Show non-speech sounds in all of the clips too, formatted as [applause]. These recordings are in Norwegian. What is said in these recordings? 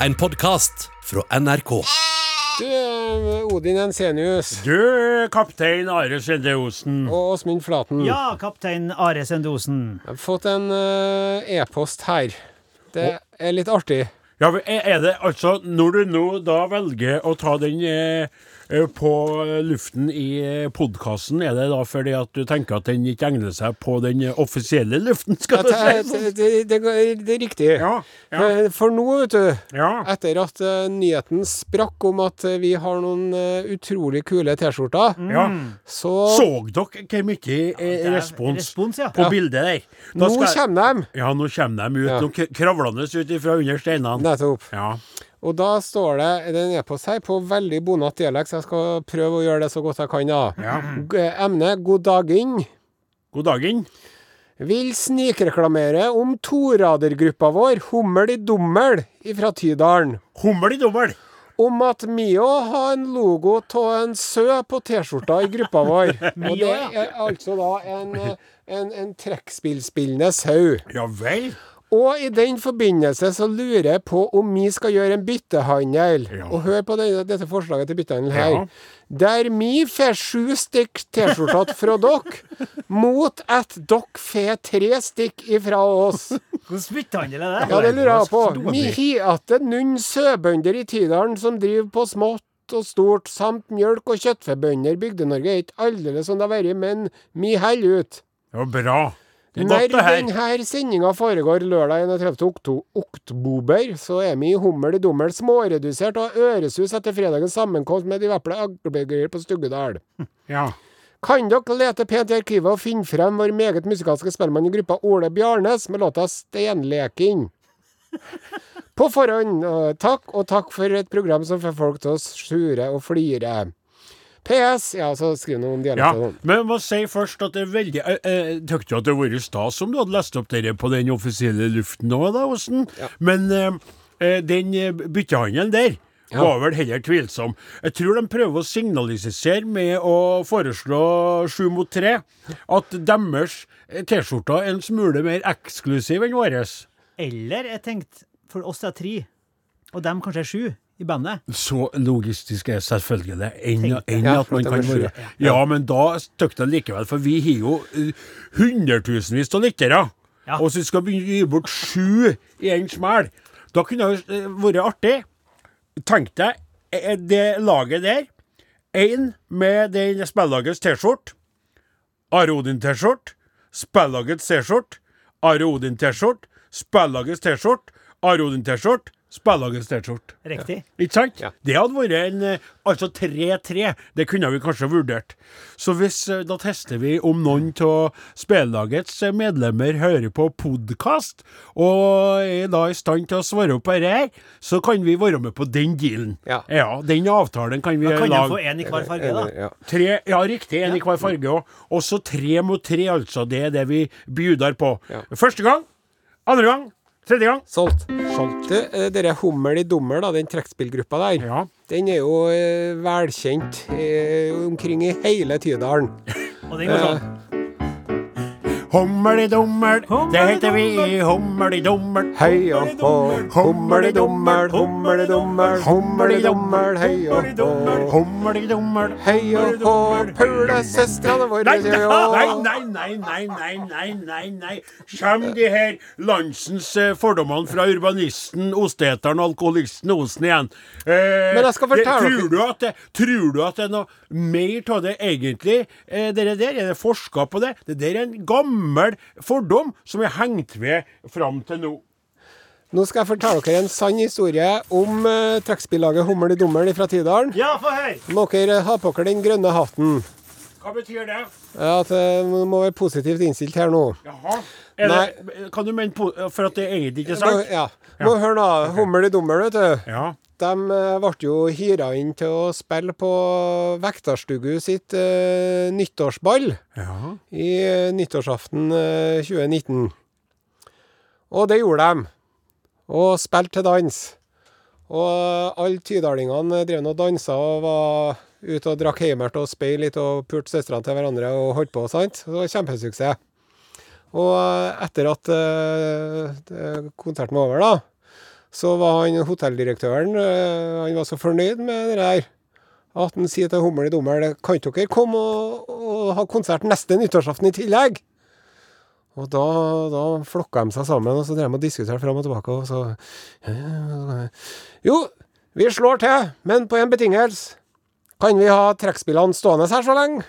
En podkast fra NRK. Du, eh, Odin Ensenius Du, kaptein Are Sende Osen. og Åsmund Flaten. Ja, kaptein Are Sendosen. Jeg har fått en eh, e-post her. Det er litt artig. Ja, er det altså Når du nå da velger å ta den eh, på luften i podkasten, er det da fordi at du tenker at den ikke egner seg på den eh, offisielle luften, skal du Det, si? det, det, det, det er riktig. Ja, ja, Eh, For nå, vet du, ja. etter at eh, nyheten sprakk om at eh, vi har noen eh, utrolig kule T-skjorter, ja. så Så dere hvor mye eh, respons Respons, ja. på Ja. bildet der? Nå skal- kommer de! Ja, nå kommer de ut. Ja. Kravlende ut fra under steinene. Nettopp. Ja. Og da står det det er en e-post her på veldig bonat dialekt, så jeg skal prøve å gjøre det så godt jeg kan. da. ja. Emne 'God dagen'. God dagen. Vil snikreklamere om toradergruppa vår, Hummel i Dummel, fra Tydalen. Hummel i dommel. Om at Mio har en logo av en sø på T-skjorta i gruppa vår. [laughs] Og det er altså da en, en, en trekkspillspillende sau. Ja vel. Og i den forbindelse så lurer jeg på om vi skal gjøre en byttehandel. Ja. Og hør på denne, dette forslaget til byttehandel her. Ja. Der vi får sju stykk T-skjorter fra dere, mot at dere får tre stykk ifra oss. Hvordan byttehandel er det? Ja, det lurer jeg på. Vi har igjen noen søbønder i Tydalen som driver på smått og stort, samt mjølk- og kjøttfebønder. Bygde-Norge er ikke aldeles som det har vært, men vi holder ut. Det var bra. Når denne sendinga foregår lørdag 31. okto- oktober, så er vi i Hummel i Dummel småredusert og øresus etter fredagens sammenkomst med de veple aglebøyer på Stuggedal. [laughs] Ja. Kan dere lete pent i arkivet og finne frem vår meget musikalske spellemann i gruppa Ole Bjarnes med låta 'Stenleking'? På forhånd, takk, og takk for et program som får folk til å sure og flire. PS Ja, så skriv noe om Ja, dialekter. og sånn. men jeg må si først at det er veldig Jeg, jeg tykte jo at det hadde vært stas om du hadde lest opp dette på den offisielle luften òg, da, Åsen. Men eh, eh, den eh, byttehandelen der Ja. var vel heller tvilsom. Jeg tror de prøver å signalisere med å foreslå sju mot tre at deres eh, T-skjorter er en smule mer eksklusiv enn våre. Eller jeg tenkte for oss er tre, og dem kanskje er sju i bandet. Så logistisk er selvfølgelig enn enn Ja, at man kan være. Ja, men da støkte det likevel, for vi har jo eh, hundretusenvis av lyttere. Ja. Og så skal vi gi bort sju i en smell. Da kunne det eh, vært artig. Tenk deg eh, det laget der. Én med den spillagets T-skjorte. Are Odin-T-skjorte. Spillagets T-skjorte. Are Odin-T-skjorte. Spillagets T-skjorte. Are Odin-T-skjorte. Spillagets T-skjorte. Riktig. Ikke sant? Ja. Det hadde vært en eh, Altså 3-3. Det kunne vi kanskje vurdert. Så hvis eh, Da tester vi om noen av spillagets eh, medlemmer hører på podkast, og er da i stand til å svare opp på dette her, så kan vi være med på den dealen. Ja. Den avtalen kan vi Da kan de få lage. én i hver farge, da. Ja. Tre, ja, riktig. En i hver farge òg. Også tre mot tre, altså. Det er det vi bjuder på. Ja. Første gang, andre gang, tredje gang. Solgt. Solgt. Du, eh, dere Hummel i Dummel, da, den trekkspillgruppa der, Ja. den er jo eh, velkjent eh, omkring i hele Tydalen. [laughs] Og den går sånn. Hummel i det heter vi i Hummelidummel. i dummel. Hei og hå, hummel i Hummelidummel, hummel i dummel, hummel i dummel, hei og hå. Hummel. Hei og hå, pulesøstrene våre, Nei, nei, jo. nei, nei, nei, nei, nei, nei. Kjem de her landsens eh, fordommene fra urbanisten, osteteren alkoholisten Osen igjen. Eh, Men jeg skal fortelle det, tror, du at det, tror du at det er noe mer av det egentlig? Eh, dere der, er det forska på det? Det der er en gammel fordom som er hengt ved fram til nå. Nå skal jeg fortelle dere en sann historie om uh, trekkspillaget Hummel i Dummel fra Tydalen. Ja, få høre! Må dere ha på dere den grønne hatten. Hva betyr det? Ja, At det må være positivt innstilt her nå. Jaha. Er det, kan du mene for at det egentlig ikke er sant? Ja. Må høre da. Hummel i Dummel, vet du. Ja. De eh, ble jo hyra inn til å spille på Vektarstugu sitt eh, nyttårsball ja. i eh, nyttårsaften eh, 2019. Og det gjorde de. Og spilte til dans. Og alle tydalingene drev og dansa og var ute og drakk heimert og spei litt og pulte søstrene til hverandre og holdt på, sant. Det var kjempesuksess. Og etter at eh, konserten var over, da, Så var han hotelldirektøren eh, Han var så fornøyd med det der at han sier til Hummel i Dommel Kan dere komme og, og ha konsert neste nyttårsaften i tillegg? Og da, da flokka de seg sammen, og så drev de og diskuterte fram og tilbake, og så Jo, vi slår til, men på en betingelse. Kan vi ha trekkspillene stående her så lenge?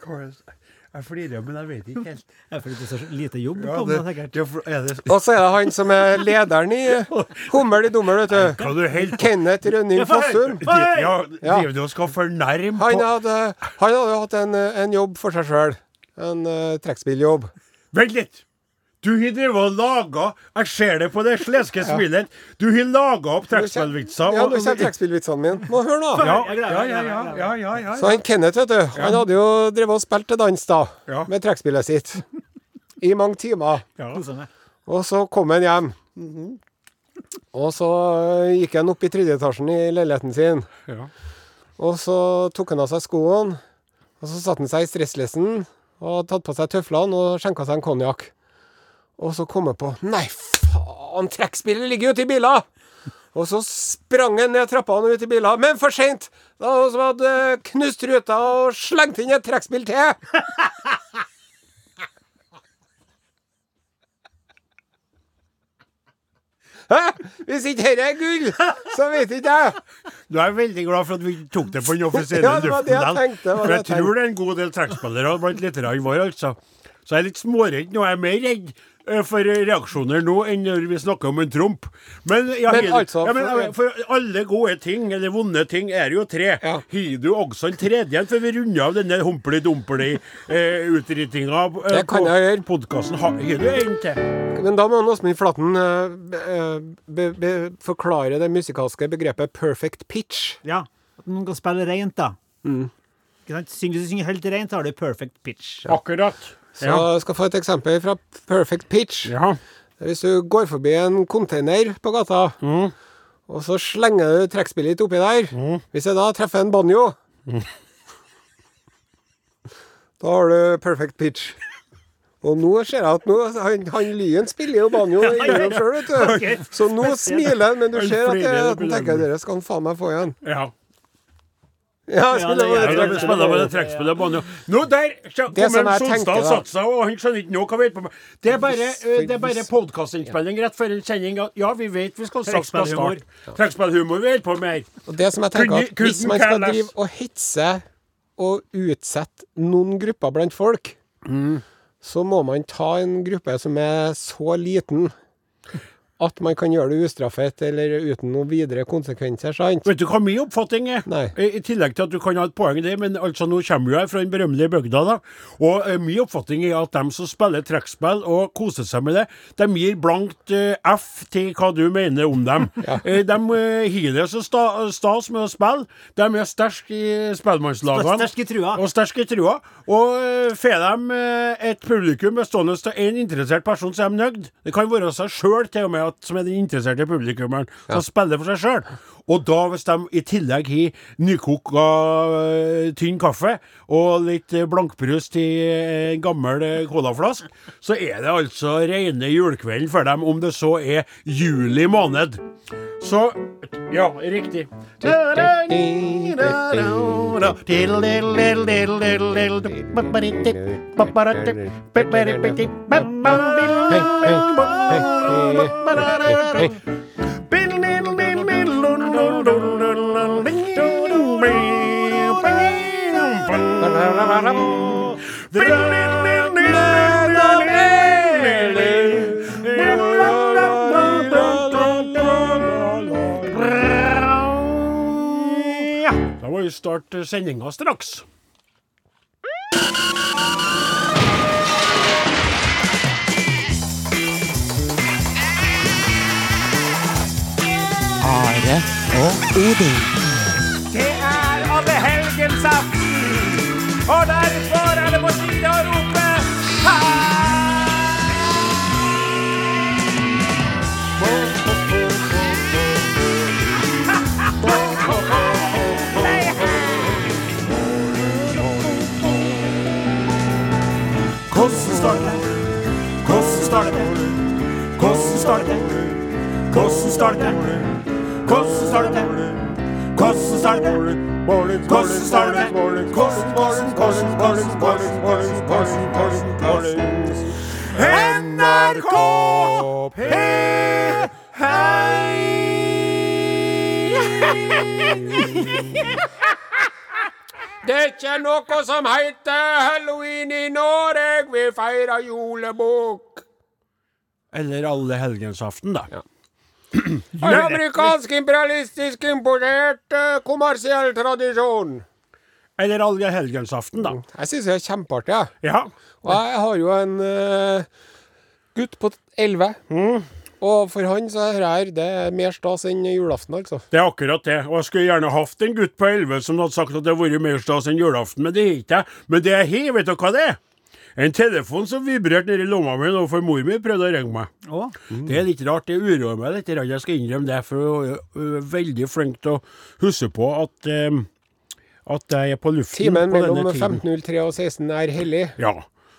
Det- Jeg flirer, men jeg vet ikke helt. Det er fordi det er så lite jobb Ja, på det, sikkert. er er Og så er det han som er lederen i [laughs] Hummel i Dummel, vet du. Hva du helt Kenneth Rønning Fossum. Ja, Ja. driver du og skal fornærme Han på hadde, han hadde jo hatt en, en jobb for seg sjøl. En uh, trekkspilljobb. Vent litt! Du har drevet og laga Jeg ser det på det sleske smilet. Du har laga opp trekkspillvitser. Ja, du nå kommer trekkspillvitsene mine. Må høre nå. Ja, ja, ja, ja, ja, ja, ja, Så han Kenneth, vet du, han hadde jo drevet og spilt til dans da, med trekkspillet sitt. I mange timer. Og så kom han hjem. Og så øh, gikk han opp i tredje etasjen i leiligheten sin. Og så tok han av seg skoene. Og så satte han seg i stresslessen og hadde tatt på seg tøflene og skjenka seg en konjakk. Og så kom jeg på Nei, faen, trekkspillet ligger ute i bila. Og så sprang han ned trappene og ut i bila. men for seint! Det var noen som hadde knust ruta og slengt inn et trekkspill til! [laughs] Hæ? Hvis ikke dette er gull, så vet ikke jeg. Du er veldig glad for at vi tok det på den offisielle Ja, det jeg tenkte, For jeg jeg tror det er en god del trekkspillere blant litterærene våre, altså. Så jeg er litt småredd nå. Jeg er mer redd for reaksjoner nå enn når vi snakker om en Trump. Men, ja, Men altså, ja, men, for- eh, alle gode ting, eller vonde ting, er jo tre. Ja. Har du også en tredje før vi runder av denne humpeli-dumpeli-utrytinga eh, Det kan jeg gjøre. podkasten? Har du en til? Men da må Åsmund Flaten eh, be, eh, forklare det musikalske begrepet 'perfect pitch'. Ja. At noen kan spille rent, da. Mm. Ikke sant? Syng- Hvis du synger helt rent, har du perfect pitch. Akkurat. Så jeg skal få et eksempel fra 'perfect pitch'. Ja. Hvis du går forbi en container på gata, Mm. og så slenger du trekkspillet ditt oppi der Hvis jeg da treffer en banjo [laughs] Da har du perfect pitch. Og nå ser jeg at nå, han, han Lyen spiller jo banjo innimellom [laughs] sjøl, vet du. Så nå [laughs] smiler han, men du ser at, jeg, at han tenker dere skal han faen meg få igjen. ja. Ja, Ja, det på gjør det Ja, trekkspillet. banjo. Nå der som kommer jeg Solstad og satte seg, og han skjønner ikke noe hva vi holder på med. Det er bare, eh, bare podkastinnspilling rett før en sending. Ja, vi vet vi skal straks skal starte. Trekkspillhumor vi holder på med her. Og det som jeg tenker at Hvis man skal drive og hetse og utsette noen grupper blant folk, Mm. så må man ta en gruppe som er så liten at man kan gjøre det ustraffet eller uten noen videre konsekvenser, sant? Vet du hva min oppfatning er? Nei. I, I tillegg til at du kan ha et poeng der, men altså nå kommer jo jeg fra den berømmelige bygda, da. Og uh, min oppfatning er at dem som spiller trekkspill og koser seg med det, de gir blankt uh, F til hva du mener om dem. [laughs] Eh, de uh, har det så sta, stas med å spille. De er sterke i spellemannslagene. Sterke i trua. Og sterke i trua. Og uh, får de eh, et publikum bestående av én interessert person, så er de nøyd. Det kan være seg sjøl til og med at, som er den interesserte publikummeren, som spiller for seg sjøl. Og da, hvis de i tillegg har nykoka eh, tynn kaffe og litt eh, blankbrus til eh, en gammel colaflask, så er det altså rene julekvelden for dem, om det så er juli måned. Så Ja, riktig. Da må vi starte sendinga straks. Are og Odin. Det er aften, og derfor er det på tide å rope Hvordan starter det? starter det? Hvordan starter det? Hvordan starter det? Hvordan står det? Hvordan det? Hvordan står det? Hvordan, hvordan, hvordan, hvordan, hvordan, hvordan, hvordan, NRK P1 Det er ikke noe som heter halloween i Norge, vi feirer julebukk. Eller alle helgensaften, da. En amerikansk imperialistisk importert eh, kommersiell tradisjon. Eller alle helgensaften, da. Jeg syns det er kjempeartig, jeg. Ja. Og jeg har jo en uh, gutt på elleve. Og for han så er det her det er mer stas enn julaften, altså. Det er akkurat det. Og jeg skulle gjerne hatt en gutt på 11 som hadde sagt at det hadde vært mer stas enn julaften, men det har ikke jeg. Men det jeg har, vet du hva det er? En telefon som vibrerte nedi lomma mi nå, for mor mi prøvde å ringe meg. Å, Det er litt rart, det uroer meg litt, jeg skal innrømme det, for hun er- er veldig flink til å huske på at, eh, at jeg er på luften Timen på mellom denne tiden. 15.03 og 16 er hellig. Ja.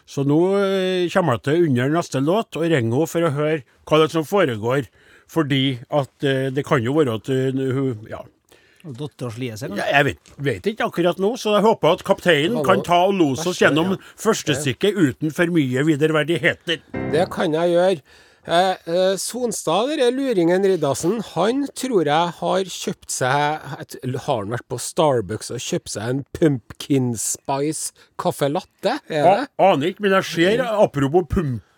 Så nå eh, kommer jeg til under neste låt og ringer henne for å høre hva det er som foregår. Fordi at eh, det kan jo være at eh, hun Ja. Dattera slier seg, Ja. Jeg vet, vet ikke akkurat nå, så jeg håper at kapteinen kan ta og lose oss gjennom første stykket uten for mye viderverdigheter. Det kan jeg gjøre. Eh, eh, Sonstad, denne luringen Riddarsen, han tror jeg har kjøpt seg et- Har han vært på Starbucks og kjøpt seg en pumpkin spice caffè latte? Er det? Aner ikke, men jeg ser, apropos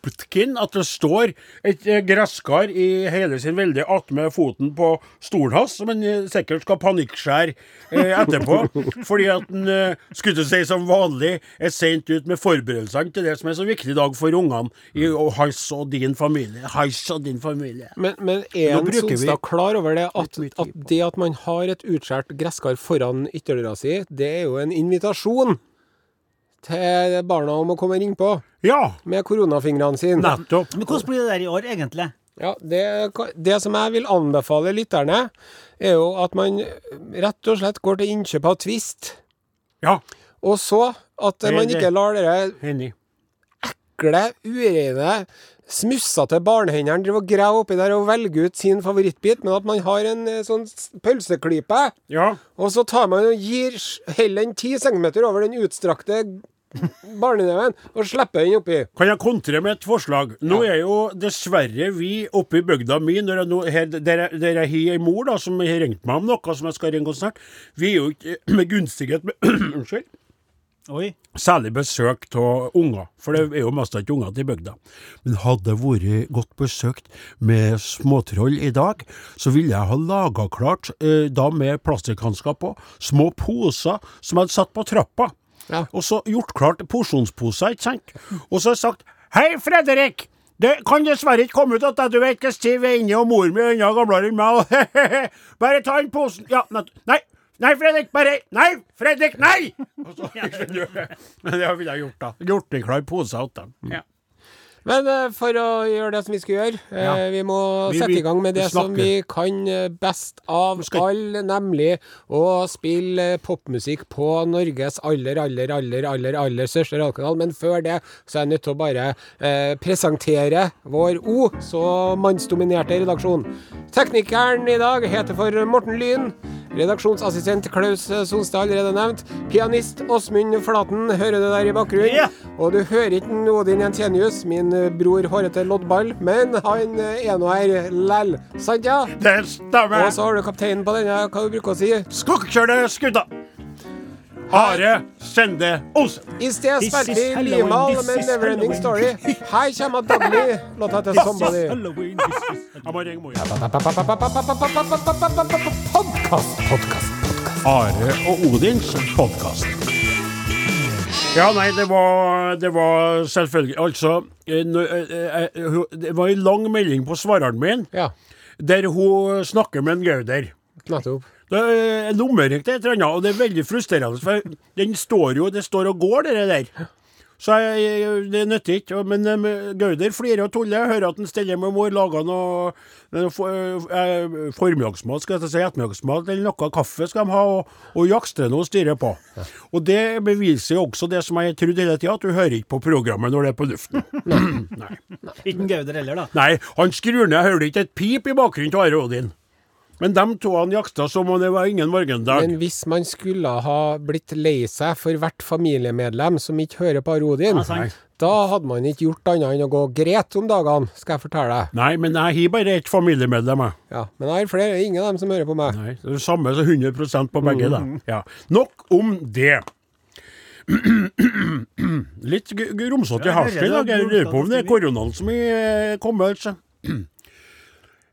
pumpkin, at det står et eh, gresskar i hele sin velde attmed foten på stolen hans, som han eh, sikkert skal panikkskjære eh, etterpå. [laughs] fordi at han, eh, skulle si som vanlig, er sent ut med forberedelsene til det som er så viktig i dag for ungene i hans og din familie. Hans og din familie. Men, men er han Sonstad klar over det at, at det at man har et utskjært gresskar foran ytterdøra si, det er jo en invitasjon til barna om å komme og ringe på Ja, med koronafingrene sine. nettopp. Men hvordan blir det der i år, egentlig? Ja, det, det som jeg vil anbefale lytterne, er jo at man rett og slett går til innkjøp av Twist. Ja, Og så at man ikke lar dere ekle, ureine, smussete barnehendene drive og grave oppi der og velge ut sin favorittbit, men at man har en eh, sånn pølseklype, Ja, og så tar man og gir heller en ti centimeter over den utstrakte og slipper den oppi. Kan jeg kontre med et forslag? Nå er jo dessverre vi oppe i bygda mi, når jeg nå, her, der, jeg- der jeg har ei mor da, som har ringt meg om noe som jeg skal ringe snart, vi er jo ikke [clears throat] med gunstighet med, [clears throat] Unnskyld. Oi. Særlig besøk av unger, for det er jo mest ikke unger til bygda. Men hadde det vært godt besøkt med småtroll i dag, så ville jeg ha laga klart, eh, da med plastikkhansker på, små poser som jeg hadde satt på trappa. Ja. Og så gjort klart porsjonsposer, ikke sant? Og så sagt Hei, Fredrik! Det kan dessverre ikke komme ut at jeg- du vet ikke Siv er inne, og mor mi er enda gamlere enn meg, og [laughs] Bare ta den posen Ja, nei! Nei, Fredrik, bare Nei! Fredrik, nei! [laughs] Og så. Men det ville jeg gjort, da. Gjort en klar pose til dem. Ja. Men eh, for å gjøre det som vi skal gjøre, eh, Ja. vi må Vi- sette i gang med det det som vi kan eh, best av alle, nemlig å spille popmusikk på Norges aller, aller, aller, aller, aller største radiokanal. Men før det så er jeg nødt til å bare eh, presentere vår O, så mannsdominerte redaksjon. Teknikeren i dag heter for Morten Lyn. Redaksjonsassistent Klaus Sonstad allerede nevnt. Pianist Åsmund Flaten hører det der i bakgrunnen. Ja. Og du hører ikke Odin Jensenius, min bror hårete loddball, men han er nå her lell. Sant, ja? Det stemmer. Og så har du kapteinen på denne, hva du bruker å si. Skakkekjørte skuta. Are Sende Olsen. I sted spilte vi Limal med 'Neverending Story'. Her kommer Dagny, låta til Somebody. Mor. Podkast, podkast. Are og Odins podkast. Ja, nei, det var, det var selvfølgelig Altså, eh, eh, eh, det var en lang melding på svareren min Ja, der hun snakker med en Gauder. nettopp. Det er lommerikt et eller annet, og det er veldig frustrerende, for den står jo Det står og går, det der. Så jeg, det nytter ikke. Men eh, Gauder flirer og tuller. Hører at han steller med mor, lager noe eh, for, eh, formiddagsmat, skal jeg si ettermiddagsmat, eller noe kaffe skal de ha, og, og jakstrer noe å styrer på. Og det beviser jo også det som jeg har trodd hele tida, at du hører ikke på programmet når det er på luften. Nei. [clears throat] Ikke Gauder heller, da. Nei, han skrur ned, hører ikke et pip i bakgrunnen til Are Odin. Men de to han jakta som om det var ingen morgendag. Men hvis man skulle ha blitt lei seg for hvert familiemedlem som ikke hører på Arodin, Ja, da hadde man ikke gjort annet enn å gå gret om dagene, skal jeg fortelle deg. Nei, men jeg har bare ett familiemedlem, jeg. Ja, men jeg har flere, ingen av dem som hører på meg. Nei, det er det samme som 100% på begge, da. Ja. Nok om det. Litt g- g- i halsen i dag. Jeg lurer på om det er koronaen som er kommet, altså.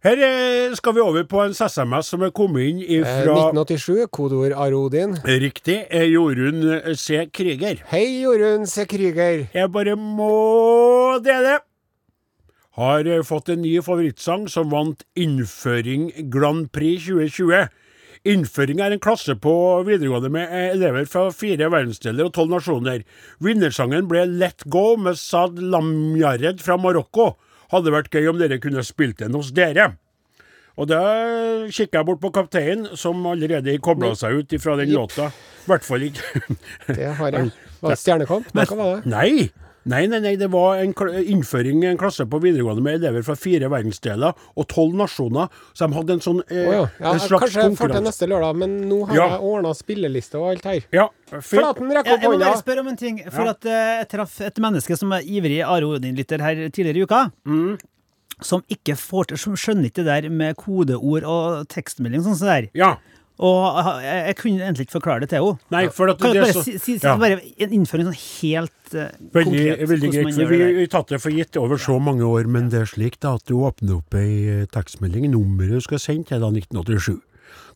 Her eh, skal vi over på en SMS som er kommet inn Eh, fra 1987, kodeord Arodin. Riktig, eh, Jorunn C. Krüger. Hei, Jorunn C. Krüger. Jeg bare må dele. Har fått en ny favorittsang som vant Innføring Grand Prix 2020. Innføring er en klasse på videregående med elever fra fire verdensdeler og tolv nasjoner. Vinnersangen ble Let Go med Sad Lamjared fra Marokko. Hadde vært gøy om dere kunne spilt den hos dere. Og da kikker jeg bort på kapteinen, som allerede kobla seg ut fra den låta. I hvert fall ikke Det har jeg. [laughs] Var det Stjernekamp? Nei! Nei, nei, nei, det var en innføring i en klasse på videregående med elever fra fire verdensdeler og tolv nasjoner. Så de hadde en sånn eh, oh, ja. ja. en slags Kanskje jeg får til neste lørdag, men nå har Ja. jeg ordna spilleliste og alt her. Ja. Flaten, rekk Jeg, hånda. jeg må bare spørre om en ting. For at eh, jeg traff et menneske som er ivrig Are Odin-lytter her tidligere i uka. Mm. Som ikke får til, som skjønner ikke det der med kodeord og tekstmelding sånn som det der. Ja. Og jeg, jeg kunne egentlig ikke forklare det til henne. Nei, for at Kan det du er bare så si, si, si ja. bare en innføring sånn helt uh, Veldig, konkret veldig greit, man for gjør vi har tatt det for gitt over så mange år, men det er slik da at du åpner opp ei eh, tekstmelding, nummeret du skal sende til da 1987.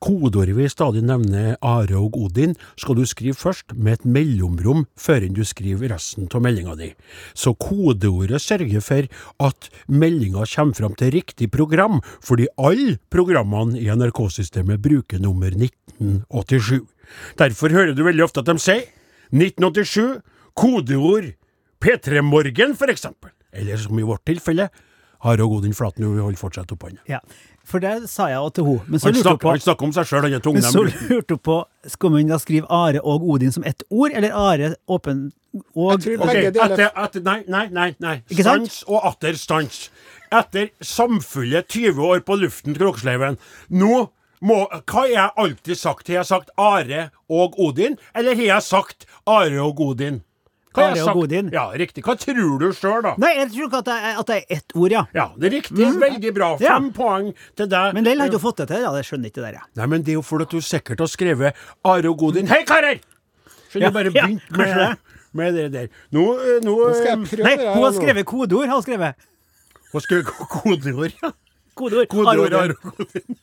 Kodeordet vi stadig nevner Are og Odin, skal du skrive først med et mellomrom før du skriver resten av meldinga di. Så kodeordet sørger for at meldinga kommer fram til riktig program, fordi alle programmene i NRK-systemet bruker nummer 1987. Derfor hører du veldig ofte at de sier 1987, kodeord P3 Morgen, for eksempel. Eller som i vårt tilfelle, Are og Odin Flaten, vi holder fortsatt opp hånda. Ja, for det sa jeg også til henne. Men så Han lurte hun snakker, på han om seg sjøl, han er Men så lurte hun på Skal man da skrive Are og Odin som ett ord, eller Are åpen og Jeg tror Begge deler. etter, etter, nei, nei, nei. nei. Ikke sant? Stans og atter stans. Etter samfulle 20 år på luften, Kroksleiven. Nå må Hva har jeg alltid sagt? Har jeg sagt Are og Odin, eller har jeg sagt Are og Odin? Hva Are og Godin. Ja, riktig. Hva tror du sjøl, da? Nei, jeg tror ikke at det er, at det er ett ord, ja. Ja, det er riktig. Veldig bra. Ja. Fem poeng til deg. Men Lell har ikke fått det til. Ja, det skjønner ikke det der, ja. Nei, men det er jo fordi du sikkert har skrevet Are og Godin. Hei, karer! Skjønner du Ja, bare ja, begynt ja, med, med det der. Nå, eh, nå, Nå skal jeg eh, prøve Nei, det her hun har skrevet kodeord. Har hun skrevet. Hun har skrevet kodeord? Ja. Kodeord. Kodeord Are Are og Godin.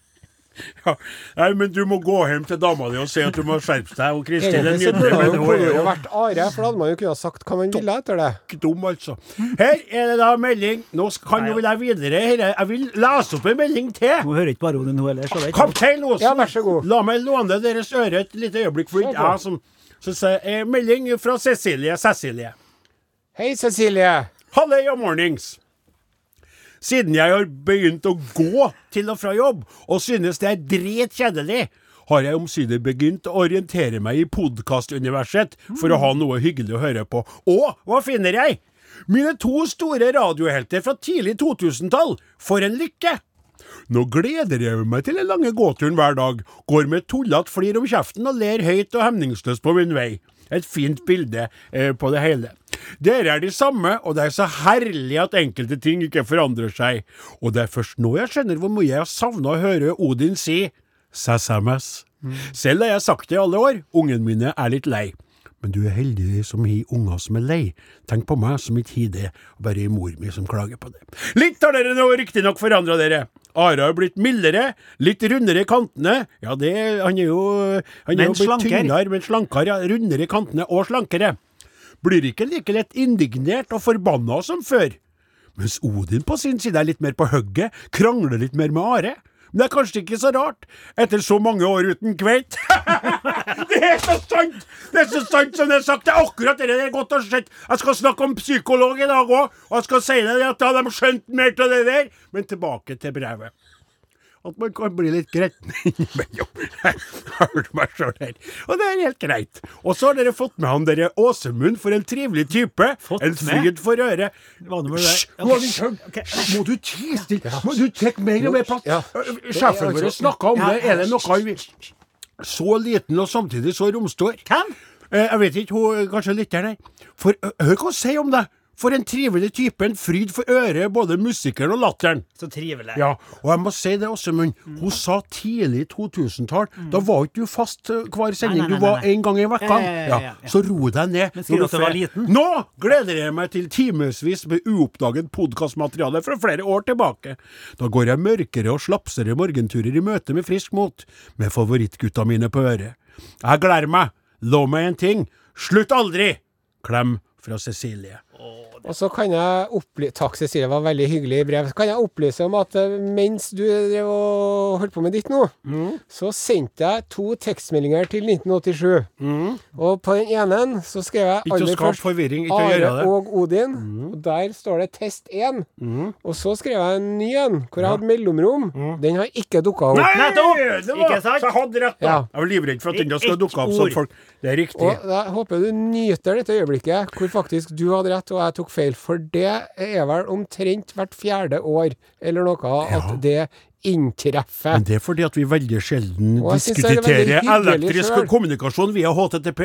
[laughs] Ja. Nei, men du må gå hjem til dama di og si at du må skjerpe deg. Og Kristin er nydelig, men hun er jo vært Are, for da hadde man jo kunnet sagt hva man ville etter det. dum, altså. Her er det da melding. Nå kan jo vel jeg videre. Er- jeg vil lese opp en melding til. Hun hører ikke bare hun heller. Så er Kaptein Osen, Ja, vær så god. la meg låne deres øre et lite øyeblikk, for ikke jeg som så sier jeg, Melding fra Cecilie Cecilie. Hei, Cecilie. Halløy og mornings. Siden jeg har begynt å gå til og fra jobb, og synes det er dritkjedelig, har jeg omsider begynt å orientere meg i podkastuniverset for å ha noe hyggelig å høre på. Og hva finner jeg? Mine to store radiohelter fra tidlig 2000-tall. For en lykke! Nå gleder jeg meg til den lange gåturen hver dag, går med tullete flir om kjeften og ler høyt og hemningsløst på min vei. Et fint bilde eh, på det hele. Dere er de samme, og det er så herlig at enkelte ting ikke forandrer seg. Og det er først nå jeg skjønner hvor mye jeg har savna å høre Odin si SMS. Selv har jeg sagt det i alle år, ungene mine er litt lei. Men du er heldig som har unger som er lei. Tenk på meg som ikke har det, og bare mor mi som klager på det. Litt har dere nå riktignok forandra dere. Are har blitt mildere, litt rundere i kantene. Ja, det Han er jo Han er Men jo blitt slankere. tynnere, men slankere. Rundere i kantene og slankere. Blir ikke like lett indignert og forbanna som før. Mens Odin på sin side er litt mer på hugget, krangler litt mer med Are. Men det er kanskje ikke så rart, etter så mange år uten kveit. [laughs] det er så sant! Det er så sant som det er sagt. Det er akkurat det det er godt å se. Jeg skal snakke om psykolog i dag òg, og jeg skal si deg at de skjønt mer av det der. Men tilbake til brevet. At man kan bli litt gretten [laughs] innimellom. Hører du meg sjøl her. Og det er helt greit. Og så har dere fått med han derre Åsemund, for en trivelig type. Fått en fryd for øret. Hysj! Vi. Må du tie stille? Må du trekke mer og mer plass? Ja. Sjefen vår snakka om Ja, det. Er det noe han vil Så liten og samtidig så romstor. Hvem? Eh, Jeg vet ikke, hun kanskje lytter der. For hør hva hun sier om deg. For en trivelig type. En fryd for øret, både musikeren og latteren. Så trivelig. Ja, og jeg må si det, Åsemund. Hun sa tidlig 2000-tall. Da var ikke du fast eh, hver sending. Nei, nei, nei, Du var en gang i uka. Ja, ja, ja, ja, ja. Så ro deg ned. Men sier du at du var liten? Nå gleder jeg meg til timevis med uoppdaget podkastmateriale fra flere år tilbake. Da går jeg mørkere og slapsere morgenturer i møte med frisk mot, med favorittgutta mine på øret. Jeg gleder meg. Lov meg en ting. Slutt aldri! Klem fra Cecilie. Og så kan jeg opply... Takk, Cecilie, det var veldig hyggelig brev. Så kan jeg opplyse om at eh, mens du drev og holdt på med ditt nå, så sendte jeg to tekstmeldinger til 1987. Og på den ene så skrev jeg aller først forvirring, ikke å gjøre Are det. og Odin. Og der står det test 1. Og så skrev jeg en ny en, hvor jeg hadde mellomrom. Den har ikke dukka opp. Nei, Det var, Ikke sant? Så jeg hadde rett, da. Ja. Jeg var livredd for at den skulle dukke opp som folk Det er riktig. Og jeg håper du nyter dette øyeblikket hvor faktisk du hadde rett og jeg tok feil. For det er vel omtrent hvert fjerde år eller noe at det inntreffer. Men det er fordi at vi veldig sjelden Og er diskuterer elektrisk selv. kommunikasjon via http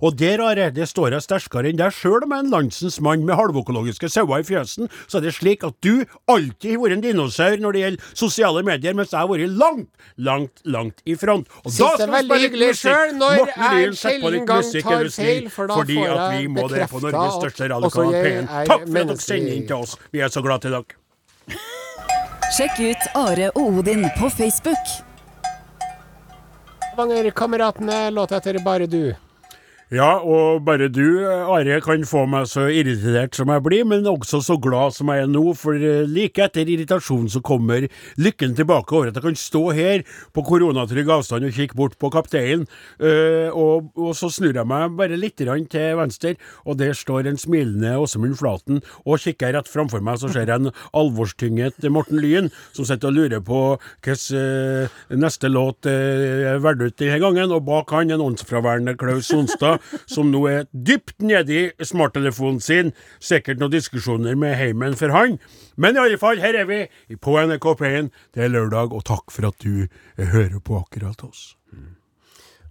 Og der, Are, det står jeg sterkere enn deg sjøl med en landsens mann med halvøkologiske sauer i fjøsen. Så er det slik at du alltid har vært en dinosaur når det gjelder sosiale medier, mens jeg har vært langt, langt, langt i front. Og Synes da skal vi spille litt musikk! selv når jeg sjelden gang tar feil, for da fordi at vi må det på Norges største radiokanal P1. er Takk for at dere sender inn til oss. Vi er så glad til dere. Sjekk ut Are og Odin på Facebook. Stavanger-kameratene, låt etter Bare du. Ja, og bare du, Are, kan få meg så irritert som jeg blir, men også så glad som jeg er nå, for eh, like etter irritasjonen så kommer lykken tilbake over at jeg kan stå her på koronatrygg avstand og kikke bort på kapteinen, uh, og, og så snur jeg meg bare litt til venstre, og der står en smilende Åsemund Flaten, og kikker jeg rett framfor meg, så ser jeg en alvorstynget Morten Lyn, som sitter og lurer på hvilken uh, neste låt eh, er valgt ut denne gangen, og bak han en åndsfraværende Klaus Sonstad, som nå er dypt nedi smarttelefonen sin. Sikkert noen diskusjoner med heimen for han. Men i alle fall, her er vi på NRK P1. Det er lørdag, og takk for at du eh, hører på akkurat oss.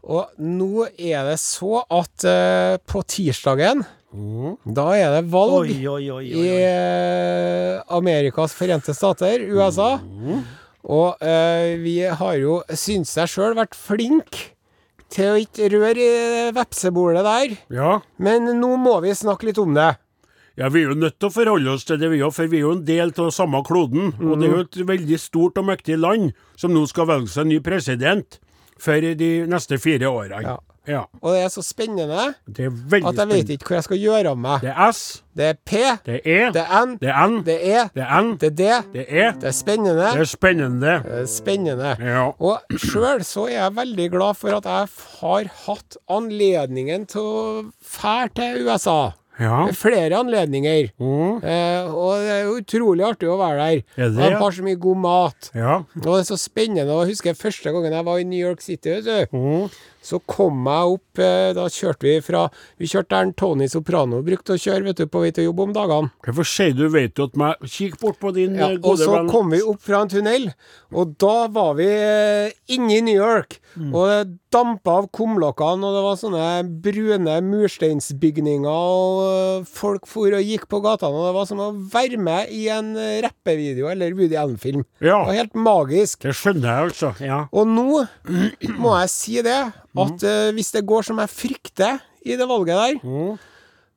Og nå er det så at uh, på tirsdagen Da er det valg Oi, oi, oi, oi, i eh, Amerikas forente stater, USA. Og uh, vi har jo, syns jeg sjøl, vært flinke til å ikke røre i vepsebolet der. Ja. Men nå må vi snakke litt om det. Ja, Vi er jo nødt til å forholde oss til det, vi òg, for vi er jo en del av samme kloden. Og det er jo et veldig stort og mektig land som nå skal velge seg ny president for de neste fire årene. Ja. Ja. Og det er så spennende Det er veldig at jeg vet ikke hvor jeg skal gjøre av meg. Det er S, Det er P, det er E, det er N, det er N, det er E, det er N, det er D, det er E. det er spennende. Det er spennende. Det er spennende. Ja. Og sjøl så er jeg veldig glad for at jeg har hatt anledningen til å fære til USA. Ja. Med flere anledninger. Mm. Eh, og det er utrolig artig å være der. Er det, ja. de har så mye god mat. Ja. Og det er så spennende. Og jeg husker første gangen jeg var i New York City, vet du. Mm. Så kom jeg opp eh, Da kjørte vi fra Vi kjørte der Tony Soprano brukte å kjøre, vet du, på vei til jobb om dagene. Hvorfor sier du vet du at meg Kikk bort på din Ja, eh, og så venn. kom vi opp fra en tunnel, og da var vi eh, inne i New York. Mm. Og dampa av kumlokkene, og det var sånne brune mursteinsbygninger, og eh, folk for og gikk på gatene, og det var som å være med i en eh, rappevideo eller Woody Allen-film. Ja. Det var helt magisk. Det skjønner jeg, altså. Ja. Og nå må jeg si det, at eh, hvis det går som jeg frykter i det valget der,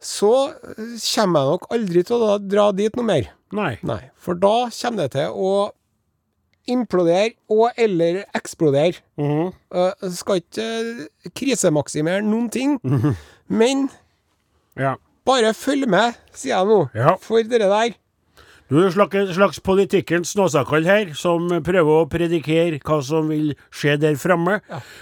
så eh, kommer jeg nok aldri til å dra dit noe mer. Nei. Nei, for da kommer det til å implodere og eller eksplodere. Mhm. Uh, skal ikke eh, krisemaksimere noen ting, men Ja. bare følg med, sier jeg nå, Ja. for dere der. Du er en slags, politikkens snåsakall her, som prøver å predikere hva som vil skje der framme.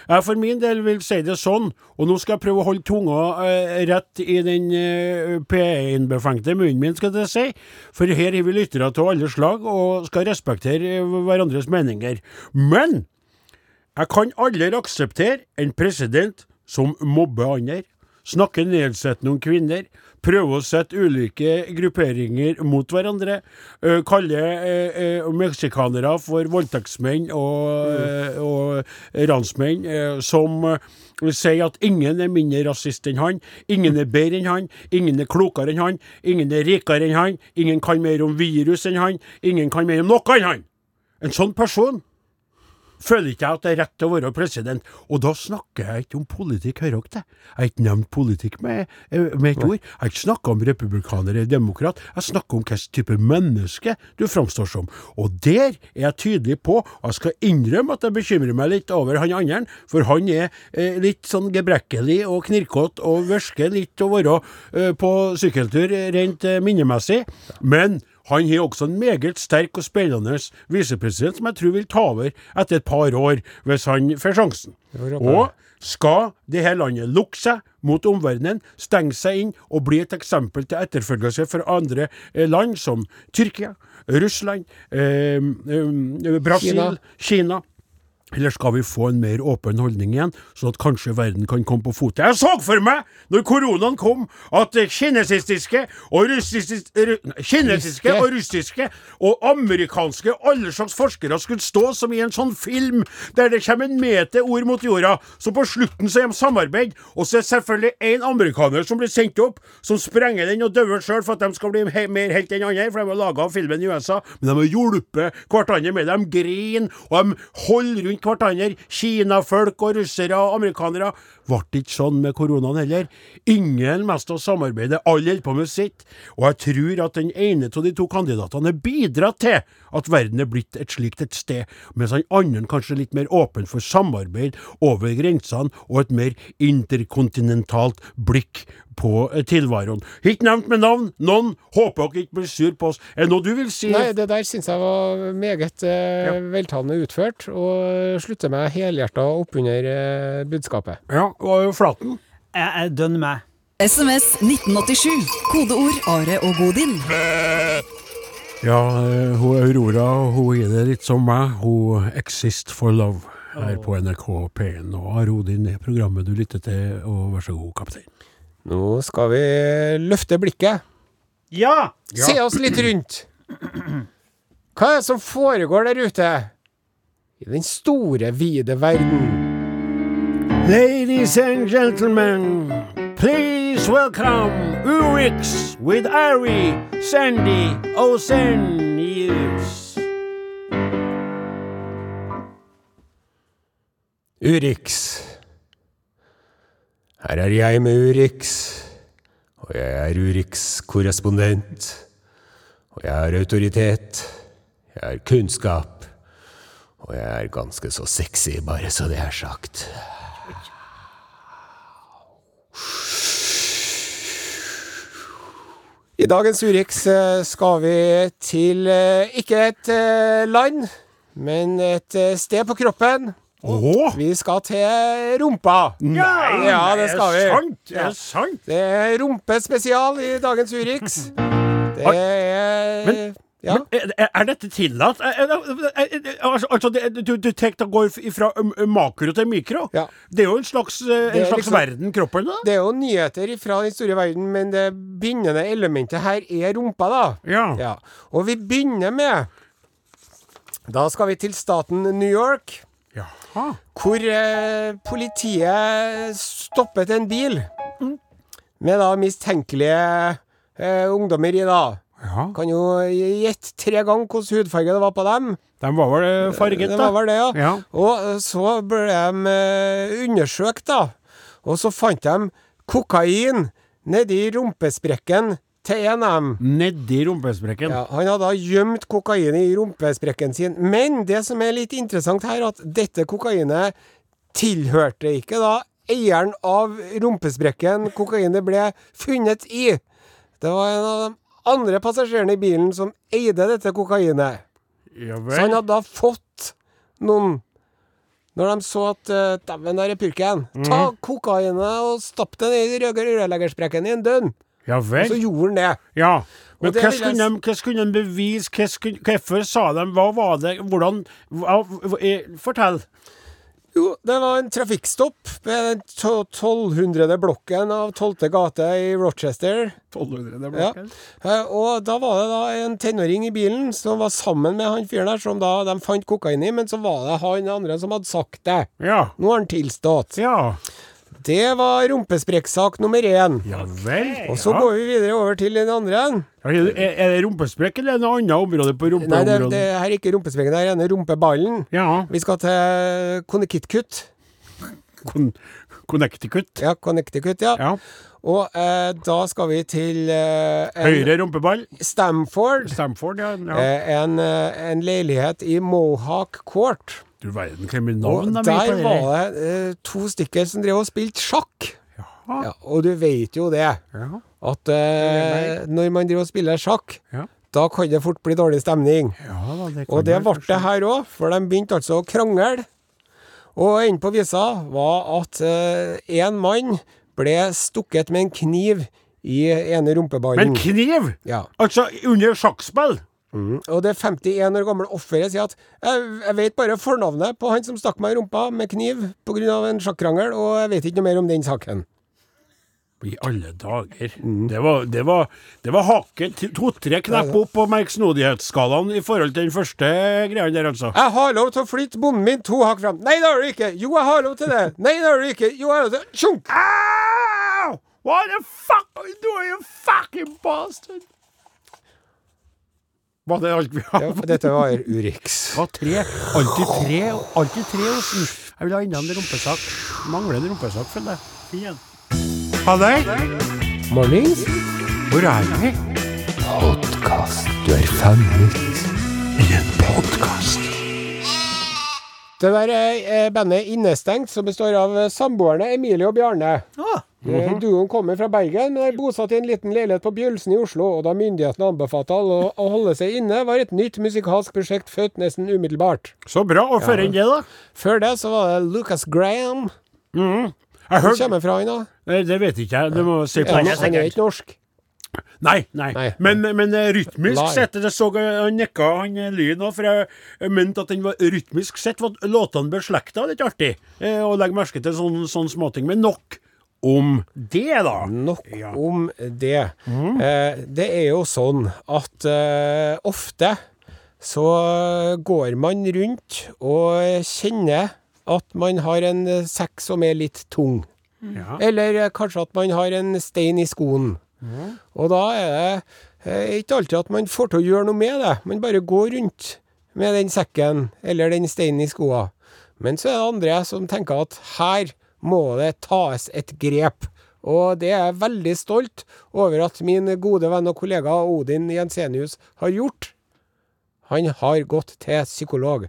Jeg for min del vil si det sånn, og nå skal jeg prøve å holde tunga eh, rett i den eh, P1-befengte munnen min, skal jeg si. For her har vi lyttere til alle slag, og skal respektere eh, hverandres meninger. Men jeg kan aldri akseptere en president som mobber andre, snakker nedsettende om kvinner, prøve å sette ulike grupperinger mot hverandre, uh, kalle uh, meksikanere for voldtektsmenn og, uh, og ransmenn, som sier at ingen er mindre rasist enn han, ingen er bedre enn han, ingen er klokere enn han, ingen er rikere enn han, ingen kan mer om virus enn han, ingen kan mer om noe enn han. En sånn person føler ikke jeg at det er rett til å være president. Og da snakker jeg ikke om politikk, hører dere det? Jeg har ikke nevnt politikk med, eh, med et ord. Jeg har ikke snakka om republikaner eller demokrat. Jeg snakker om hvilken type menneske du framstår som. Og der er jeg tydelig på, og jeg skal innrømme at jeg bekymrer meg litt over han andre, for han er eh, litt sånn gebrekkelig og knirkete og virker litt å være eh, på sykkeltur rent eh, minnemessig. Men han har også en meget sterk og spennende visepresident som jeg tror vil ta over etter et par år, hvis han får sjansen. Og skal det her landet lukke seg mot omverdenen, stenge seg inn og bli et eksempel til etterfølgelse for andre eh, land som Tyrkia, Russland, eh, eh, Brasil, Kina. Kina. Eller skal vi få en mer åpen holdning igjen, sånn at kanskje verden kan komme på fote? Jeg så for meg, når koronaen kom, at kinesiske og russiske, kinesiske og russiske og amerikanske alle slags forskere skulle stå som i en sånn film, der det kommer en meter ord mot jorda, så på slutten så er de samarbeid, og så er det selvfølgelig en amerikaner som blir sendt opp, som sprenger den og dauer sjøl for at de skal bli mer helt enn andre, for de har laga filmen i USA, men de har hjulpet hverandre med det. De griner, og de holder rundt hverandre. Kinafolk og russere og amerikanere. Ble ikke sånn med koronaen heller. Ingen mest av samarbeidet, alle holder på med sitt. Og jeg tror at den ene av de to kandidatene har bidratt til at verden er blitt et slikt et sted, mens den andre kanskje er litt mer åpen for samarbeid over grensene og et mer interkontinentalt blikk på tilværen. tilværelsen. Ikke nevnt med navn, noen håper dere ikke blir sur på oss. Er det noe du vil si? Nei, det der syns jeg var meget eh, veltalende utført, og slutter meg helhjerta oppunder eh, budskapet. Ja, og Flaten? Jeg er dønn med. SMS 1987. Kodeord Are og Godin. Ja, eh, hun Aurora hun er det litt som meg. Hun Exist for love her på NRK P1. Og Arodin er programmet du lytter til, og vær så god, kaptein. Nå skal vi løfte blikket. Ja! Se oss litt rundt. Hva er det som foregår der ute? I den store, vide verden. Ladies and gentlemen, please welcome Urix with Ari, Sandy, Osenius. Urix. Her er jeg med Urix. Og jeg er Urix-korrespondent. Og jeg har autoritet. Jeg har kunnskap. Og jeg er ganske så sexy, bare så det er sagt. I dagens Urix eh, skal vi til eh, ikke et eh, land, men et sted på kroppen. Åh! Vi skal til rumpa. Nei, ja, det skal vi. Sant? Det er sant? Det er rumpespesial i dagens Urix. Det er Men- Ja. Men er, er- er dette tillatt? Er, er, er, altså, altså du, du tenker å gå fra um, makro til mikro? Ja. Det er jo en slags, eh, en slags liksom- verden, kroppen, da? Det er jo nyheter fra den store verden, men det bindende elementet her er rumpa, da. Ja. Ja. Og vi begynner med Da skal vi til staten New York, Jaha. hvor eh, politiet stoppet en bil med da mistenkelige eh, ungdommer i, da. Ja. Kan jo gjette tre ganger hvilken hudfarge det var på dem. De var vel eh, farget, da. da? var vel det, ja. Ja. Og eh, så ble de eh, undersøkt, da. Og så fant de kokain nedi rumpesprekken til en av dem. Nedi rumpesprekken. Ja, han hadde gjemt kokain i rumpesprekken sin. Men det som er litt interessant her, at dette kokainet tilhørte ikke da eieren av rumpesprekken kokainet ble funnet i. Det var en av de andre passasjerene i bilen som eide dette kokainet. Ja Så han hadde da fått noen Når de så at uh, dæven, der er purken. Ta kokainet og stapp det ned i rø- rørleggersprekken i en dønn. Ja Og så gjorde han det. Ja. Men hva skulle de, skulle de bevise? Hvorfor sa de Hva var det? Hvordan hva, hva, eh, Fortell. Jo, det var en trafikkstopp ved den 1200. blokken av 12. gate i Rochester. 1200 Ja. Eh, Og da var det da en tenåring i bilen som var sammen med han fyren der, som da de fant kokain i, men så var det han andre som hadde sagt det. Ja. Nå har han tilstått. Ja. Det var rumpesprekksak nummer én. Ja vel. Og så ja. går vi videre over til den andre. Ja, Er er det rumpesprekk eller noe annet område på Nei, det, det her er ikke rumpesprekken, det her er rumpeballen. Ja. Vi skal til Connecticut. Con Connecticut. Ja, Connecticut, ja. Ja. Og eh, da skal vi til eh, en Høyre rumpeball. Stamford. Stamford, ja. ja. Eh, en, eh, en leilighet i Mohawk Court. Du verden, er med på der det. var det eh, to stykker som drev og spilte sjakk. Ja, og du vet jo det, Ja. at eh, når man driver og spiller sjakk, Ja. da kan det fort bli dårlig stemning. Ja, da, det Og det ble det her òg, for de begynte altså å krangle. Og enden på visa var at én mann ble stukket med en kniv i ene rumpeballen. En kniv! ja. Altså under sjakkspill! Og det 51 år gamle offeret sier at jeg, jeg vet bare fornavnet på han som stakk meg i rumpa med kniv pga. en sjakkrangel, og jeg vet ikke noe mer om den saken. I alle dager. Mm. Det var, det var, det var hakket to-tre knepp opp på merksnodighetsskalaen i forhold til den første greia der, altså. Jeg har lov til å flytte bonden min to hakk fram. Nei, det har du ikke. Jo, jeg har lov til det. Nei, det har du ikke. Jo, jeg har lov til Tjunk! Ow! What the fuck are you doing, you fucking bastard? Var det alt vi Ja, hadde? Ja, dette var Urix. Var tre. Alltid tre. Alltid tre Osen. Jeg vil ha enda en rumpesak. Mangler en rumpesak, føler jeg. Finn en. Ha det. Mornings. Hvor er vi? Du er fanget. I en podkast. Det der er eh, bandet Innestengt, som består av eh, samboerne Emilie og Bjarne. Å, -hmm. Duoen kommer fra Bergen, men er bosatt i en liten leilighet på Bjølsen i Oslo. Og da myndighetene anbefalte alle å, holde seg inne, var et nytt musikalsk prosjekt født nesten umiddelbart. Så bra. Og før enn det, da? Før det så var det Lucas Graham. Jeg Hvor kommer fra han, da? Nei, Det vet ikke jeg. Du må si på Han, han er ikke norsk. Nei, nei. Nei. Men, men eh, rytmisk sett det så Han nikka, han Lyn lyden òg, for jeg, mente at den var rytmisk sett var låtene beslekta. Litt artig eh, å legge merke til sånne sånne småting. Men nok om det, da. Nok Ja. om det. Eh, det er jo sånn at eh, ofte så går man rundt og kjenner at man har en sekk som er litt tung. Ja. Eller kanskje at man har en stein i skoen. Og da er det eh, ikke alltid at man får til å gjøre noe med det. Man bare går rundt med den sekken eller den steinen i skoa. Men så er det andre som tenker at her må det tas et grep. Og det er jeg veldig stolt over at min gode venn og kollega Odin Jensenius har gjort. Han har gått til psykolog.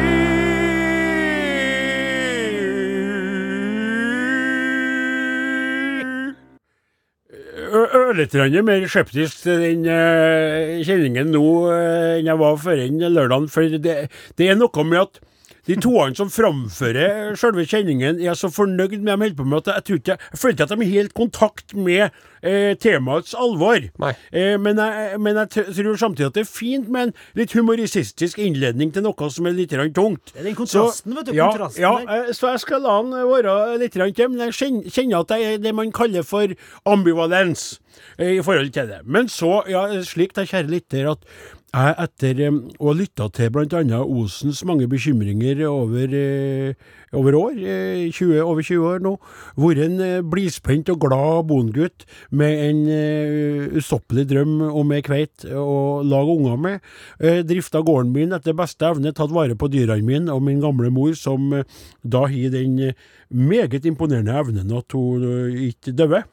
Ø- litt mer skeptisk til den eh, kjenningen nå eh, enn jeg var før enn lørdagen. For det, det er noe med at de toene som framfører selve kjenningen, er så fornøyd med det de holder på med, at jeg, tror ikke, jeg føler ikke at de har helt kontakt med eh, temaets alvor. Nei. Eh, men jeg, men jeg t- tror samtidig at det er fint med en litt humoristisk innledning til noe som er litt tungt. Det er den kontrasten, vet du, Ja, kontrasten ja der. eh, så jeg skal la den være litt grann til, men jeg kjenner, kjenner at det er det man kaller for ambivalens eh, i forhold til det. Men så, ja, slik da, kjære lytter, at jeg etter eh, å ha lytta til bl.a. Osens mange bekymringer over, eh, over år, eh, 20, over 20 år nå, vært en eh, blidspent og glad bondegutt med en eh, ustoppelig drøm om ei kveit å lage unger med. Eh, drifta gården min etter beste evne, tatt vare på dyrene mine og min gamle mor, som eh, da har den eh, meget imponerende evnen at hun eh, ikke døde.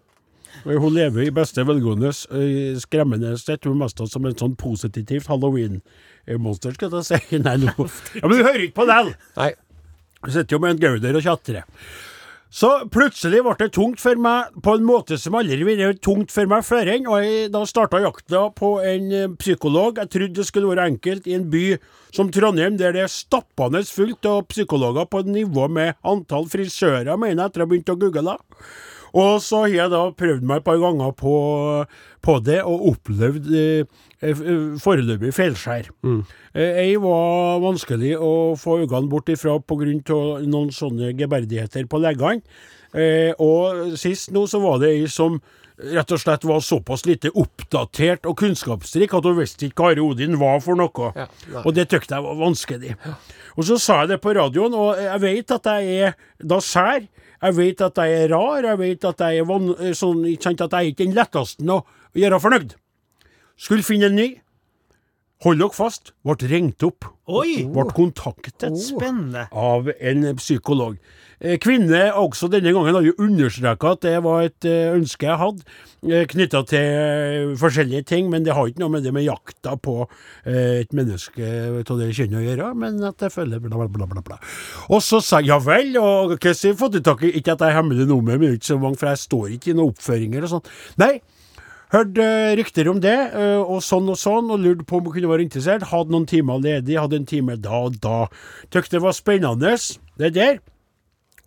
Hun lever i beste velgående, skremmende sett. Hun mest som en sånn positivt halloween-monster, skal jeg si. [laughs] Nei, nå Ja, men du hører ikke på den! Nei. Du sitter jo med en gauder og tjatrer. Så plutselig ble det tungt for meg på en måte som aldri ville vært tungt for meg før. Og jeg da starta jakta på en eh, psykolog. Jeg trodde det skulle være enkelt i en by som Trondheim, der det er stappende fullt av psykologer på nivå med antall frisører, mener jeg, etter å ha begynt å google. Og så har jeg da prøvd meg et par ganger på, på det, og opplevd eh, eh, foreløpig feilskjær. Mm. Jeg var vanskelig å få øynene bort ifra pga. noen sånne geberdigheter på leggene. Eh, og sist nå så var det ei som rett og slett var såpass lite oppdatert og kunnskapsrik at hun visste ikke hva Are Odin var for noe. Ja, og det tykte jeg var vanskelig. Og så sa jeg det på radioen, og jeg vet at jeg er da sær. Jeg vet at jeg er rar, jeg vet at jeg er van sånn, ikke sant, at jeg er ikke den letteste å gjøre fornøyd. Skulle finne en ny. Hold dere fast. Ble ringt opp. Oi! Ble kontaktet Spennende. av en psykolog. Eh, Kvinne også denne gangen har jo understreka at det var et eh, ønske jeg hadde, knytta til eh, forskjellige ting, men det har ikke noe med det med jakta på eh, et menneske av det kjønnet å gjøre, men at jeg føler bla, bla, bla, bla. Og så sa jeg ja vel, og hva har jeg fått tak i? Ikke at jeg er hemmelig nummer, men ikke så mange, for jeg står ikke i noen oppføringer og sånn. Nei. Hørte eh, rykter om det, eh, og sånn og sånn, og lurte på om hun kunne være interessert. Hadde noen timer ledig, hadde en time da og da. Tykte det var spennende, det der.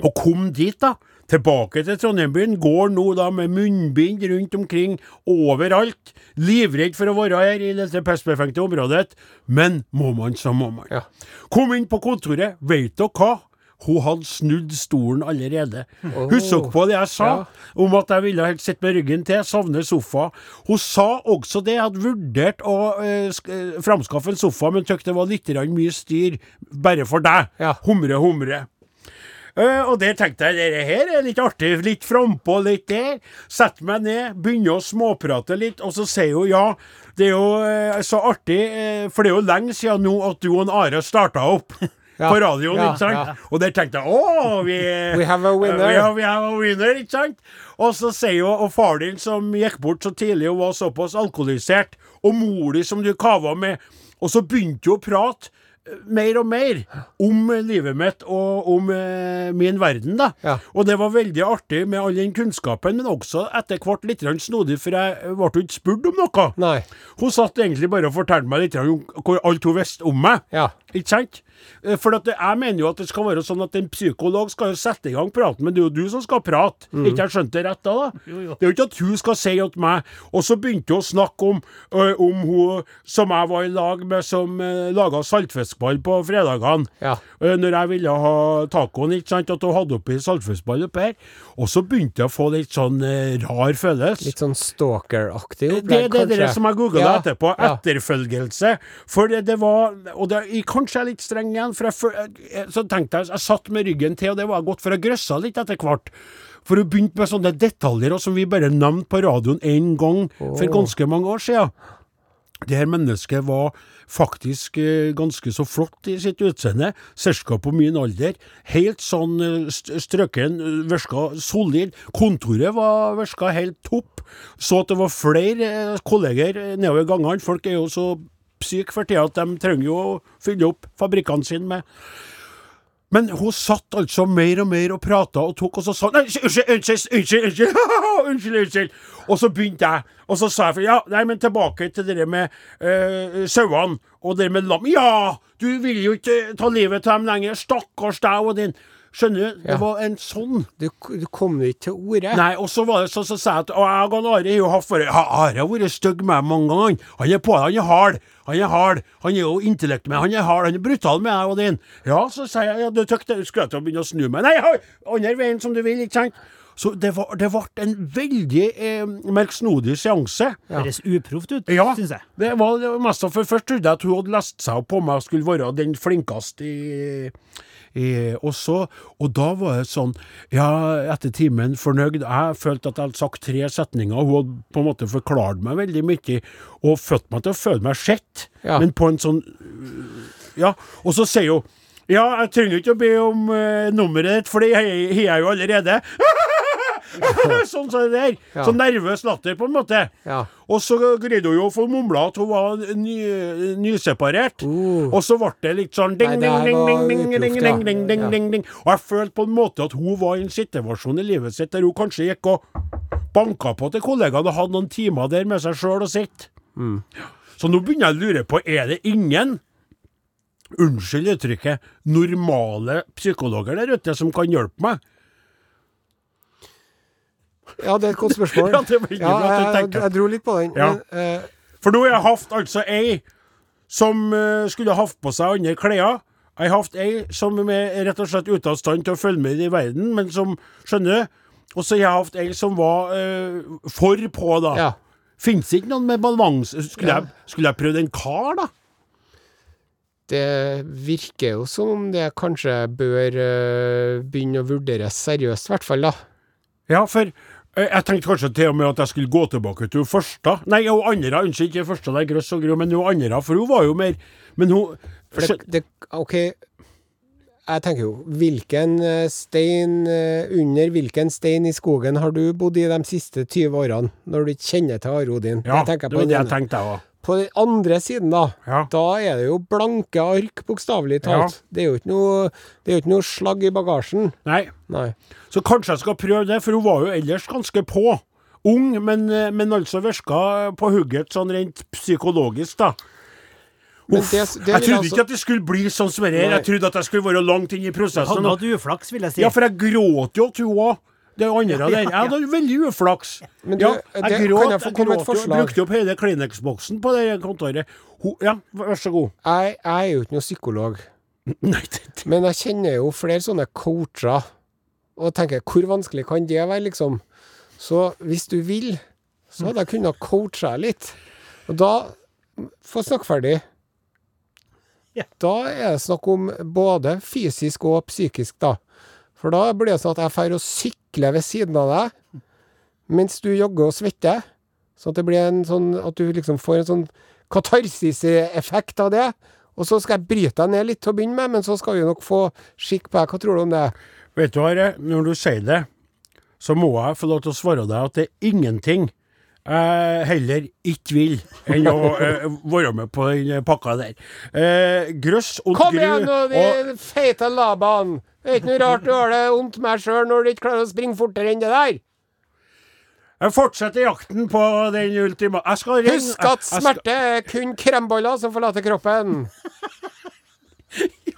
Og kom dit, da. Tilbake til Trondheim-byen. Går nå da med munnbind rundt omkring overalt. Livredd for å være her i dette pestbefengte området. Men må man, så må man. Ja. Kom inn på kontoret. Veit dere hva? Hun hadde snudd stolen allerede. Husk dere på det jeg sa om at jeg ville helt sitte med ryggen til, savne sofa. Hun sa også det, jeg hadde vurdert å eh, eh, framskaffe en sofa, men syntes det var litt mye styr bare for deg. Ja. Humre, humre. Uh, og der tenkte jeg dette her er litt artig, litt frampå, litt der. Setter meg ned, begynner å småprate litt, og så sier hun ja, det er jo uh, så artig, uh, for det er jo lenge siden nå at du og Are starta opp. [laughs] På radioen, ikke sant? Og der tenkte jeg å, vi, [laughs] We have a winner. We have, we have a winner, ikke sant? Og så sier jo og far din som gikk bort så tidlig og var såpass alkoholisert, og mor di som du kava med, og så begynte hun å prate eh, mer og mer om livet mitt og om eh, min verden, da. Ja. Og det var veldig artig med all den kunnskapen, men også etter hvert litt snodig, for jeg ble ikke spurt om noe. Nei. Hun satt egentlig bare og fortalte meg litt om hvor alt hun visste om meg. Ja. Ikke sant? Eh, For jeg mener jo at det skal være sånn at en psykolog skal jo sette i gang praten, men det er jo du som skal prate. Ikke jeg skjønte det rett da? da? Det er jo ikke at hun skal si til meg Og så begynte hun å snakke om, ø, om hun som jeg var i lag med, som uh, laga saltfiskball på fredagene. Ja. Eh, Når jeg ville ha tacoen, ikke sant, at hun hadde oppi saltfiskball oppi her. Og så begynte jeg å få litt sånn eh, rar følelse. Litt sånn stalker-aktig Det, opplegg, det er det som jeg googla Ja, etterpå. Etterfølgelse. For det, det var Og det, kanskje jeg er litt streng igjen, for jeg, så tenkte jeg Jeg satt med ryggen til, og det var godt, for jeg grøssa litt etter hvert. For hun begynte med sånne detaljer som vi bare nevnte på radioen én gang for ganske mange år siden. Det her mennesket var faktisk eh, ganske så flott i sitt utseende, ca. på min alder. Helt sånn eh, strøken, eh, virka solid. Kontoret var virka helt topp. Så at det var flere eh, kolleger eh, nedover gangene. Folk er jo så syke for tida at de trenger jo å fylle opp fabrikkene sine med men hun satt altså mer og mer og prata og tok, og så sa hun unnskyld, unnskyld, unnskyld, unnskyld, [laughs] unnskyld, unnskyld. Og så begynte jeg, og så sa jeg for, ja, nei, men tilbake til det med øh, sauene og det med lam. Ja, du vil jo ikke ta livet av dem lenger, stakkars deg og din. Skjønner du? Det var en sånn. Du, du kom jo ikke til orde. Nei, og så var det sånn, så sa jeg at og jeg og Are har jo hatt for Are har vært stygg med meg mange ganger. Han er på han er hard. Han er hard. Han er jo intellekt med Han er hard. Han er brutal med deg og din. Ja, så sier jeg ja, du tykte Skulle jeg til å begynne å snu meg? Nei, andre veien som du vil, ikke sant? Så det, var, det ble en veldig eh, merksnodig seanse. Høres uproft ut, Ja, syns jeg. det var det var mest for Først trodde jeg at hun hadde lest seg opp på meg og skulle være den flinkeste i, i og, så, og da var det sånn Ja, etter timen fornøyd. Jeg følte at jeg hadde sagt tre setninger. Hun hadde på en måte forklart meg veldig mye og fått meg til å føle meg sett, Ja. men på en sånn Ja. Og så sier hun Ja, jeg trenger ikke å be om eh, nummeret ditt, for det jeg har jeg jo allerede. [laughs] [laughs] sånn som det der. Ja. Så nervøs latter, på en måte. Ja. Og så greide hun jo å få mumla at hun var ny, nyseparert. Og så ble det litt sånn Uh. Ding, ding, ding, ding, ding, ding, ding, ding, ding, ding. Og jeg følte på en måte at hun var i en situasjon i livet sitt der hun kanskje gikk og banka på til kollegaene og hadde noen timer der med seg sjøl og sitt. Mm. Så nå begynner jeg å lure på, er det ingen Unnskyld uttrykket, normale psykologer der ute som kan hjelpe meg? Ja, det er et godt spørsmål. [laughs] Ja, det blir Ja, bra at du jeg, tenker. jeg dro litt på den. Ja. Men, eh, For nå har jeg hatt altså ei som uh, skulle hatt på seg andre klær. Jeg har hatt ei som er rett og slett ute av stand til å følge med i verden, men som skjønner. Og så har jeg hatt ei som var uh, for på, da. ja. Fins ikke noen med balanse? Skulle, Ja. jeg, skulle jeg prøvd en kar, da? Det virker jo som om det kanskje bør uh, begynne å vurderes seriøst, i hvert fall, da. Ja, for jeg tenkte kanskje til og med at jeg skulle gå tilbake til hun første. Nei, hun andre. Unnskyld, ikke første, det er grøss og grå, men hun andre. For hun var jo mer Men hun det, det OK, jeg tenker jo Hvilken eh, stein eh, Under hvilken stein i skogen har du bodd i de siste 20 årene, når du ikke kjenner til Are Odin? Ja, det, det på var det jeg tenkte, jeg òg. På den andre siden, da, Ja. da er det jo blanke ark, bokstavelig talt. Det er jo ikke noe, det er jo ikke noe slagg i bagasjen. Nei. Nei. Så kanskje jeg skal prøve det, for hun var jo ellers ganske på. Ung, men, eh, men altså virka på hugget sånn rent psykologisk, da. Uff, det, det jeg trodde altså- ikke at det skulle bli sånn som det her. Jeg trodde at jeg skulle være langt inn i Hadde Han hatt uflaks, vil jeg si. Ja, for jeg gråt jo til hun òg. Det andre der. Jeg hadde veldig uflaks. Men du, ja, det- jeg kan gråt, jeg jeg gråt jo. Brukte opp hele Kleenex-boksen på det kontoret. Ja, vær så god. Jeg, jeg er jo ikke noen psykolog, [laughs] Nei, det, det. men jeg kjenner jo flere sånne coacher, og tenker hvor vanskelig kan det være, liksom? Så hvis du vil, så hadde jeg kunnet coache deg litt. Og da Få snakke ferdig. Ja. Da er det snakk om både fysisk og psykisk, da. For da blir det sånn at jeg drar og sykler ved siden av deg, mens du jogger og svetter. Sånn at det blir en sånn At du liksom får en sånn katarsiseffekt av det. Og så skal jeg bryte deg ned litt til å begynne med, men så skal vi nok få skikk på deg. Hva tror du om det? Vet du, Are, når du sier det, så må jeg få lov til å svare deg at det er ingenting jeg heller ikke vil enn å uh, være med på den pakka der. Uh, grøss og Kom gru igjen nå, og din feite labene! Det er ikke noe rart du har det vondt med sjøl når du ikke klarer å springe fortere enn det der. Jeg fortsetter jakten på den ultima... Jeg skal ringe Husk at smerte er kun kremboller som forlater kroppen.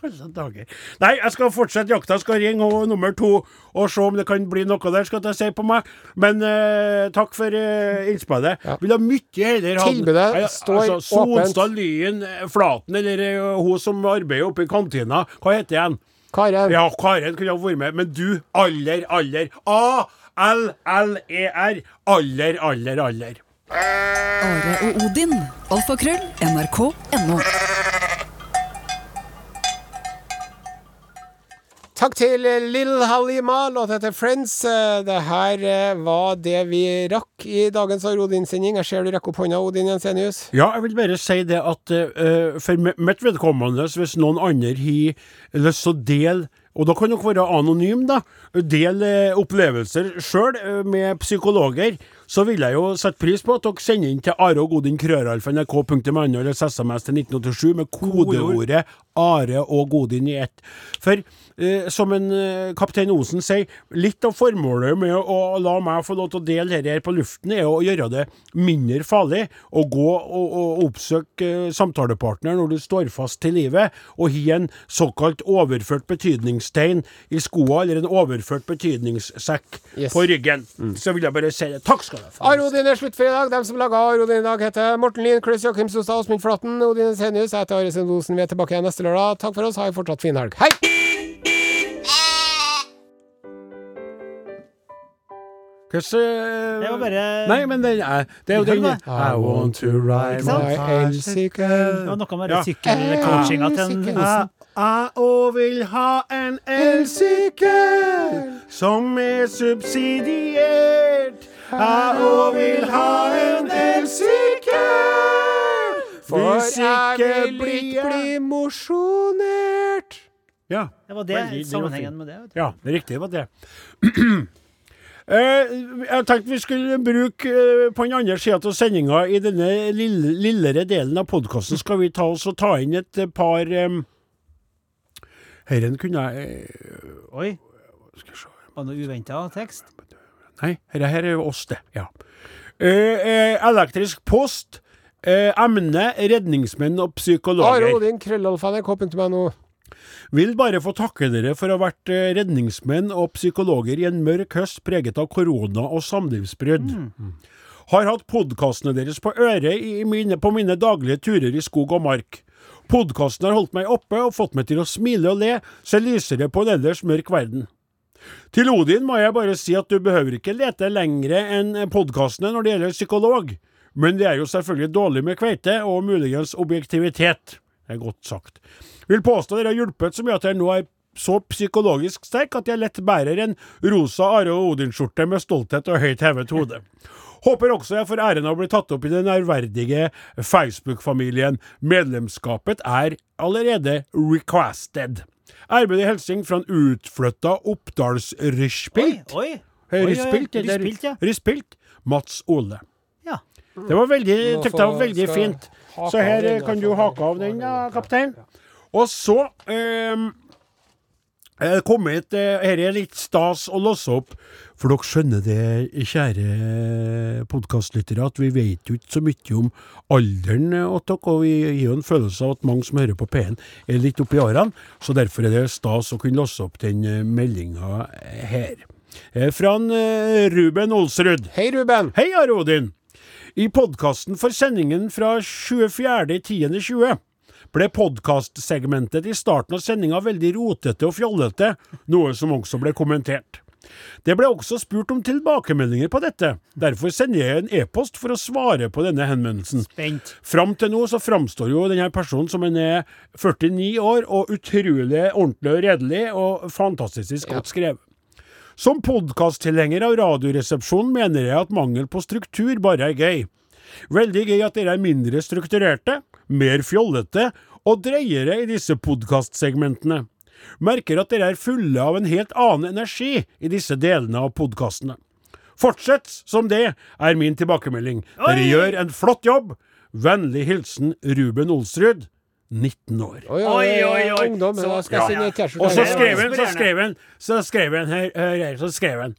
Alle dager. Nei, jeg skal fortsette jakta. Skal ringe og nummer to og se om det kan bli noe der, skal jeg si på meg. Men uh, takk for uh, innspillet. Ja. Vil ha mye heller ha Tilbudet står altså, åpent. Sonstad Lyen eh, Flaten, eller uh, hun som arbeider oppe i kantina. Hva heter hun? Karen, Ja, Karen kunne ha vært med, men du, aller, aller A-L-L-E-R. E Aller, aller, aller. Are og Odin. Alfakrøll. NRK.no. takk til eh, Lill Halima, låta til Friends. Eh, Det her eh, var det vi rakk i dagens Arodin-sending. Jeg ser du rekker opp hånda, Odin Jensenius. Ja, jeg vil bare si det at uh, for mi- mitt vedkommende, hvis noen andre har lyst til å dele og da kan dere være anonym, da. Del eh, opplevelser sjøl med psykologer. Så vil jeg jo sette pris på at dere sender inn til Are og Godin krøralfa.nrk.no eller SMS til 1987 med kodeordet Are og Godin i ett. For eh, som en eh, kaptein Osen sier, litt av formålet med å la meg få lov til å dele dette her på luften, er å gjøre det mindre farlig å gå og, og oppsøke eh, samtalepartner når du står fast til livet, og gi en såkalt overført betydningstegn i skoa, eller en overført betydningssekk Yes. på ryggen. Så vil jeg bare si det. Takk skal du ha. Arodin er slutt for i dag. Dem som laga Arodin i dag, heter Morten Lien, Klaus Joakim Sostad, Åsmund Flatten, Odin Senius. Jeg heter Are Sendosen. Vi er tilbake igjen neste lørdag. Takk for oss. Ha en fortsatt fin helg. Hei! Hvordan Det var bare Nei, men den er, det er jo den det. I want to ride my My Det var noe med Ja. sykkelcoachinga til en Elsykkel. Jeg òg vil ha en elsykkel som er subsidiert. Jeg òg vil ha en elsykkel. For Hvis jeg ikke blir ikke bli jeg mosjonert. Ja. Det var det, Veldig- sammenhengen med det. vet du. Ja, det riktige var det. [clears throat] Eh, jeg tenkte vi skulle bruke eh, på den andre sida av sendinga, i denne lille, lillere delen av podkasten, skal vi ta oss og ta inn et par um, Herren kunne jeg eh, Oi, Skal se var det noe uventa tekst? Nei, dette her er jo oss, det. Ja. Elektrisk post. Eh, emne redningsmenn og Are psykologer. Odin, krøllalfa, nrk.no. Vil bare få takke dere for å ha vært eh, redningsmenn og psykologer i en mørk høst preget av korona og samlivsbrudd. Har hatt podkastene deres på øret i mine, på mine daglige turer i skog og mark. Podkasten har holdt meg oppe og fått meg til å smile og le, se lysere på en ellers mørk verden. Til Odin må jeg bare si at du behøver ikke lete lengre enn podkastene når det gjelder psykolog, men det er jo selvfølgelig dårlig med kveite og muligens objektivitet. Er godt sagt. Vil påstå dere har hjulpet så mye at jeg nå er så psykologisk sterk at jeg lett bærer en rosa Are og Odin-skjorte med stolthet og høyt hevet hode. Håper også jeg får æren av å bli tatt opp i den ærverdige Facebook-familien. Medlemskapet er allerede requested. Ærbødig hilsen fra en utflytta Oi, Oppdalsryspilt. oi. Oi, oi, Ryspilt, ja. Ryspilt. Mats Ole. Ja. Det var veldig, tykte jeg var veldig skal fint. Så her den, eh, kan du hake av den, da, kaptein. Og så um, kom hit eh, Her er litt stas å låse opp. For dere skjønner det, kjære podkastlyttere, at vi vet jo ikke så mye om alderen eh, åt dere. Og vi gir jo en følelse av at mange som hører på P1 er litt oppi årene. Så derfor er det stas å kunne låse opp den meldinga her. Eh, Fra en, eh, Ruben Olsrud. Hei, Ruben. Hei, Are Odin! I podkasten for sendingen fra 24.10.20 ble podkastsegmentet i starten av sendinga veldig rotete og fjollete, noe som også ble kommentert. Det ble også spurt om tilbakemeldinger på dette, derfor sender jeg en e-post for å svare på denne henvendelsen. Spent. Fram til nå så framstår jo denne personen som en er 49 år og utrolig ordentlig og redelig og fantastisk godt skrevet. Som podkasttilhenger av Radioresepsjonen mener jeg at mangel på struktur bare er gøy. Veldig gøy at dere er mindre strukturerte, mer fjollete og dreiere i disse podkastsegmentene. Merker at dere er fulle av en helt annen energi i disse delene av podkastene. Fortsett som det, er min tilbakemelding. Dere Oi! gjør en flott jobb. Vennlig hilsen Ruben Olsrud, 19 år. Oi, oi, Oi, oi, ungdom. Så- skal ja, ja. Og så skrev han, så skrev han, så skrev han her, her, her så skrev han.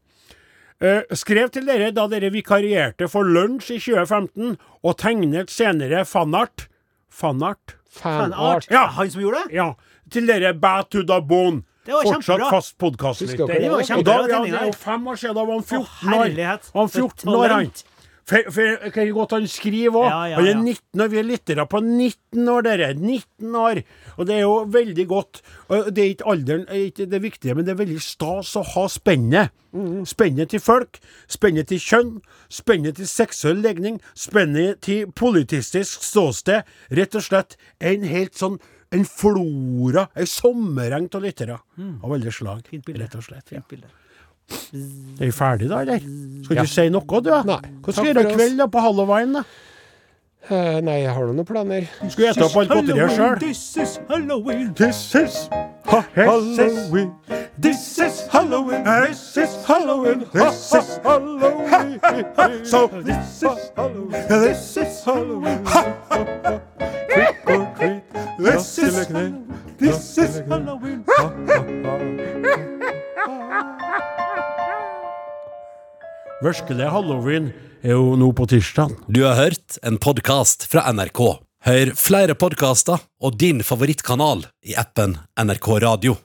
Uh, skrev til dere da dere vikarierte for lunsj i 2015, og tegnet senere fanart. Fanart? Fanart. Ja. Han som gjorde det? Ja. Til dere Bad to the Bone. Det var Fortsatt kjempebra. fast podkastlytter. dere det? var Og da ja, det er jo fem år siden. Da var han 14 år. Han var For 14 år, han. For, for kan godt han skriver òg. Ja, ja, Han er ja. 19 år. Vi er lyttere på 19 år, dere. 19 år. Og det er jo veldig godt. Det er ikke alderen er ikke det viktige, men det er veldig stas å ha spennet. Mm. Spennet til folk, spennet til kjønn, spennet til seksuell legning, spennet til politistisk ståsted. Rett og slett en helt sånn en flora, ei sommereng av lyttere av alle slag. Mm. Fint bilde. Rett og slett. Ja. Fint bilde. Er vi ferdige da, eller? Skal du si noe, du? Nei. Hva skal du gjøre i kveld da, på Halloween? da? Uh, nei, jeg har noen planer. Skal du ete opp alt godteriet sjøl? This is Halloween. This is Halloween. This is Halloween. This is Halloween. This is Halloween. So this is Halloween. This is Halloween. Trick or treat. This is This is Halloween. Virkelig halloween er jo nå på tirsdag. Du har hørt en podkast fra NRK. Hør flere podkaster og din favorittkanal i appen NRK Radio.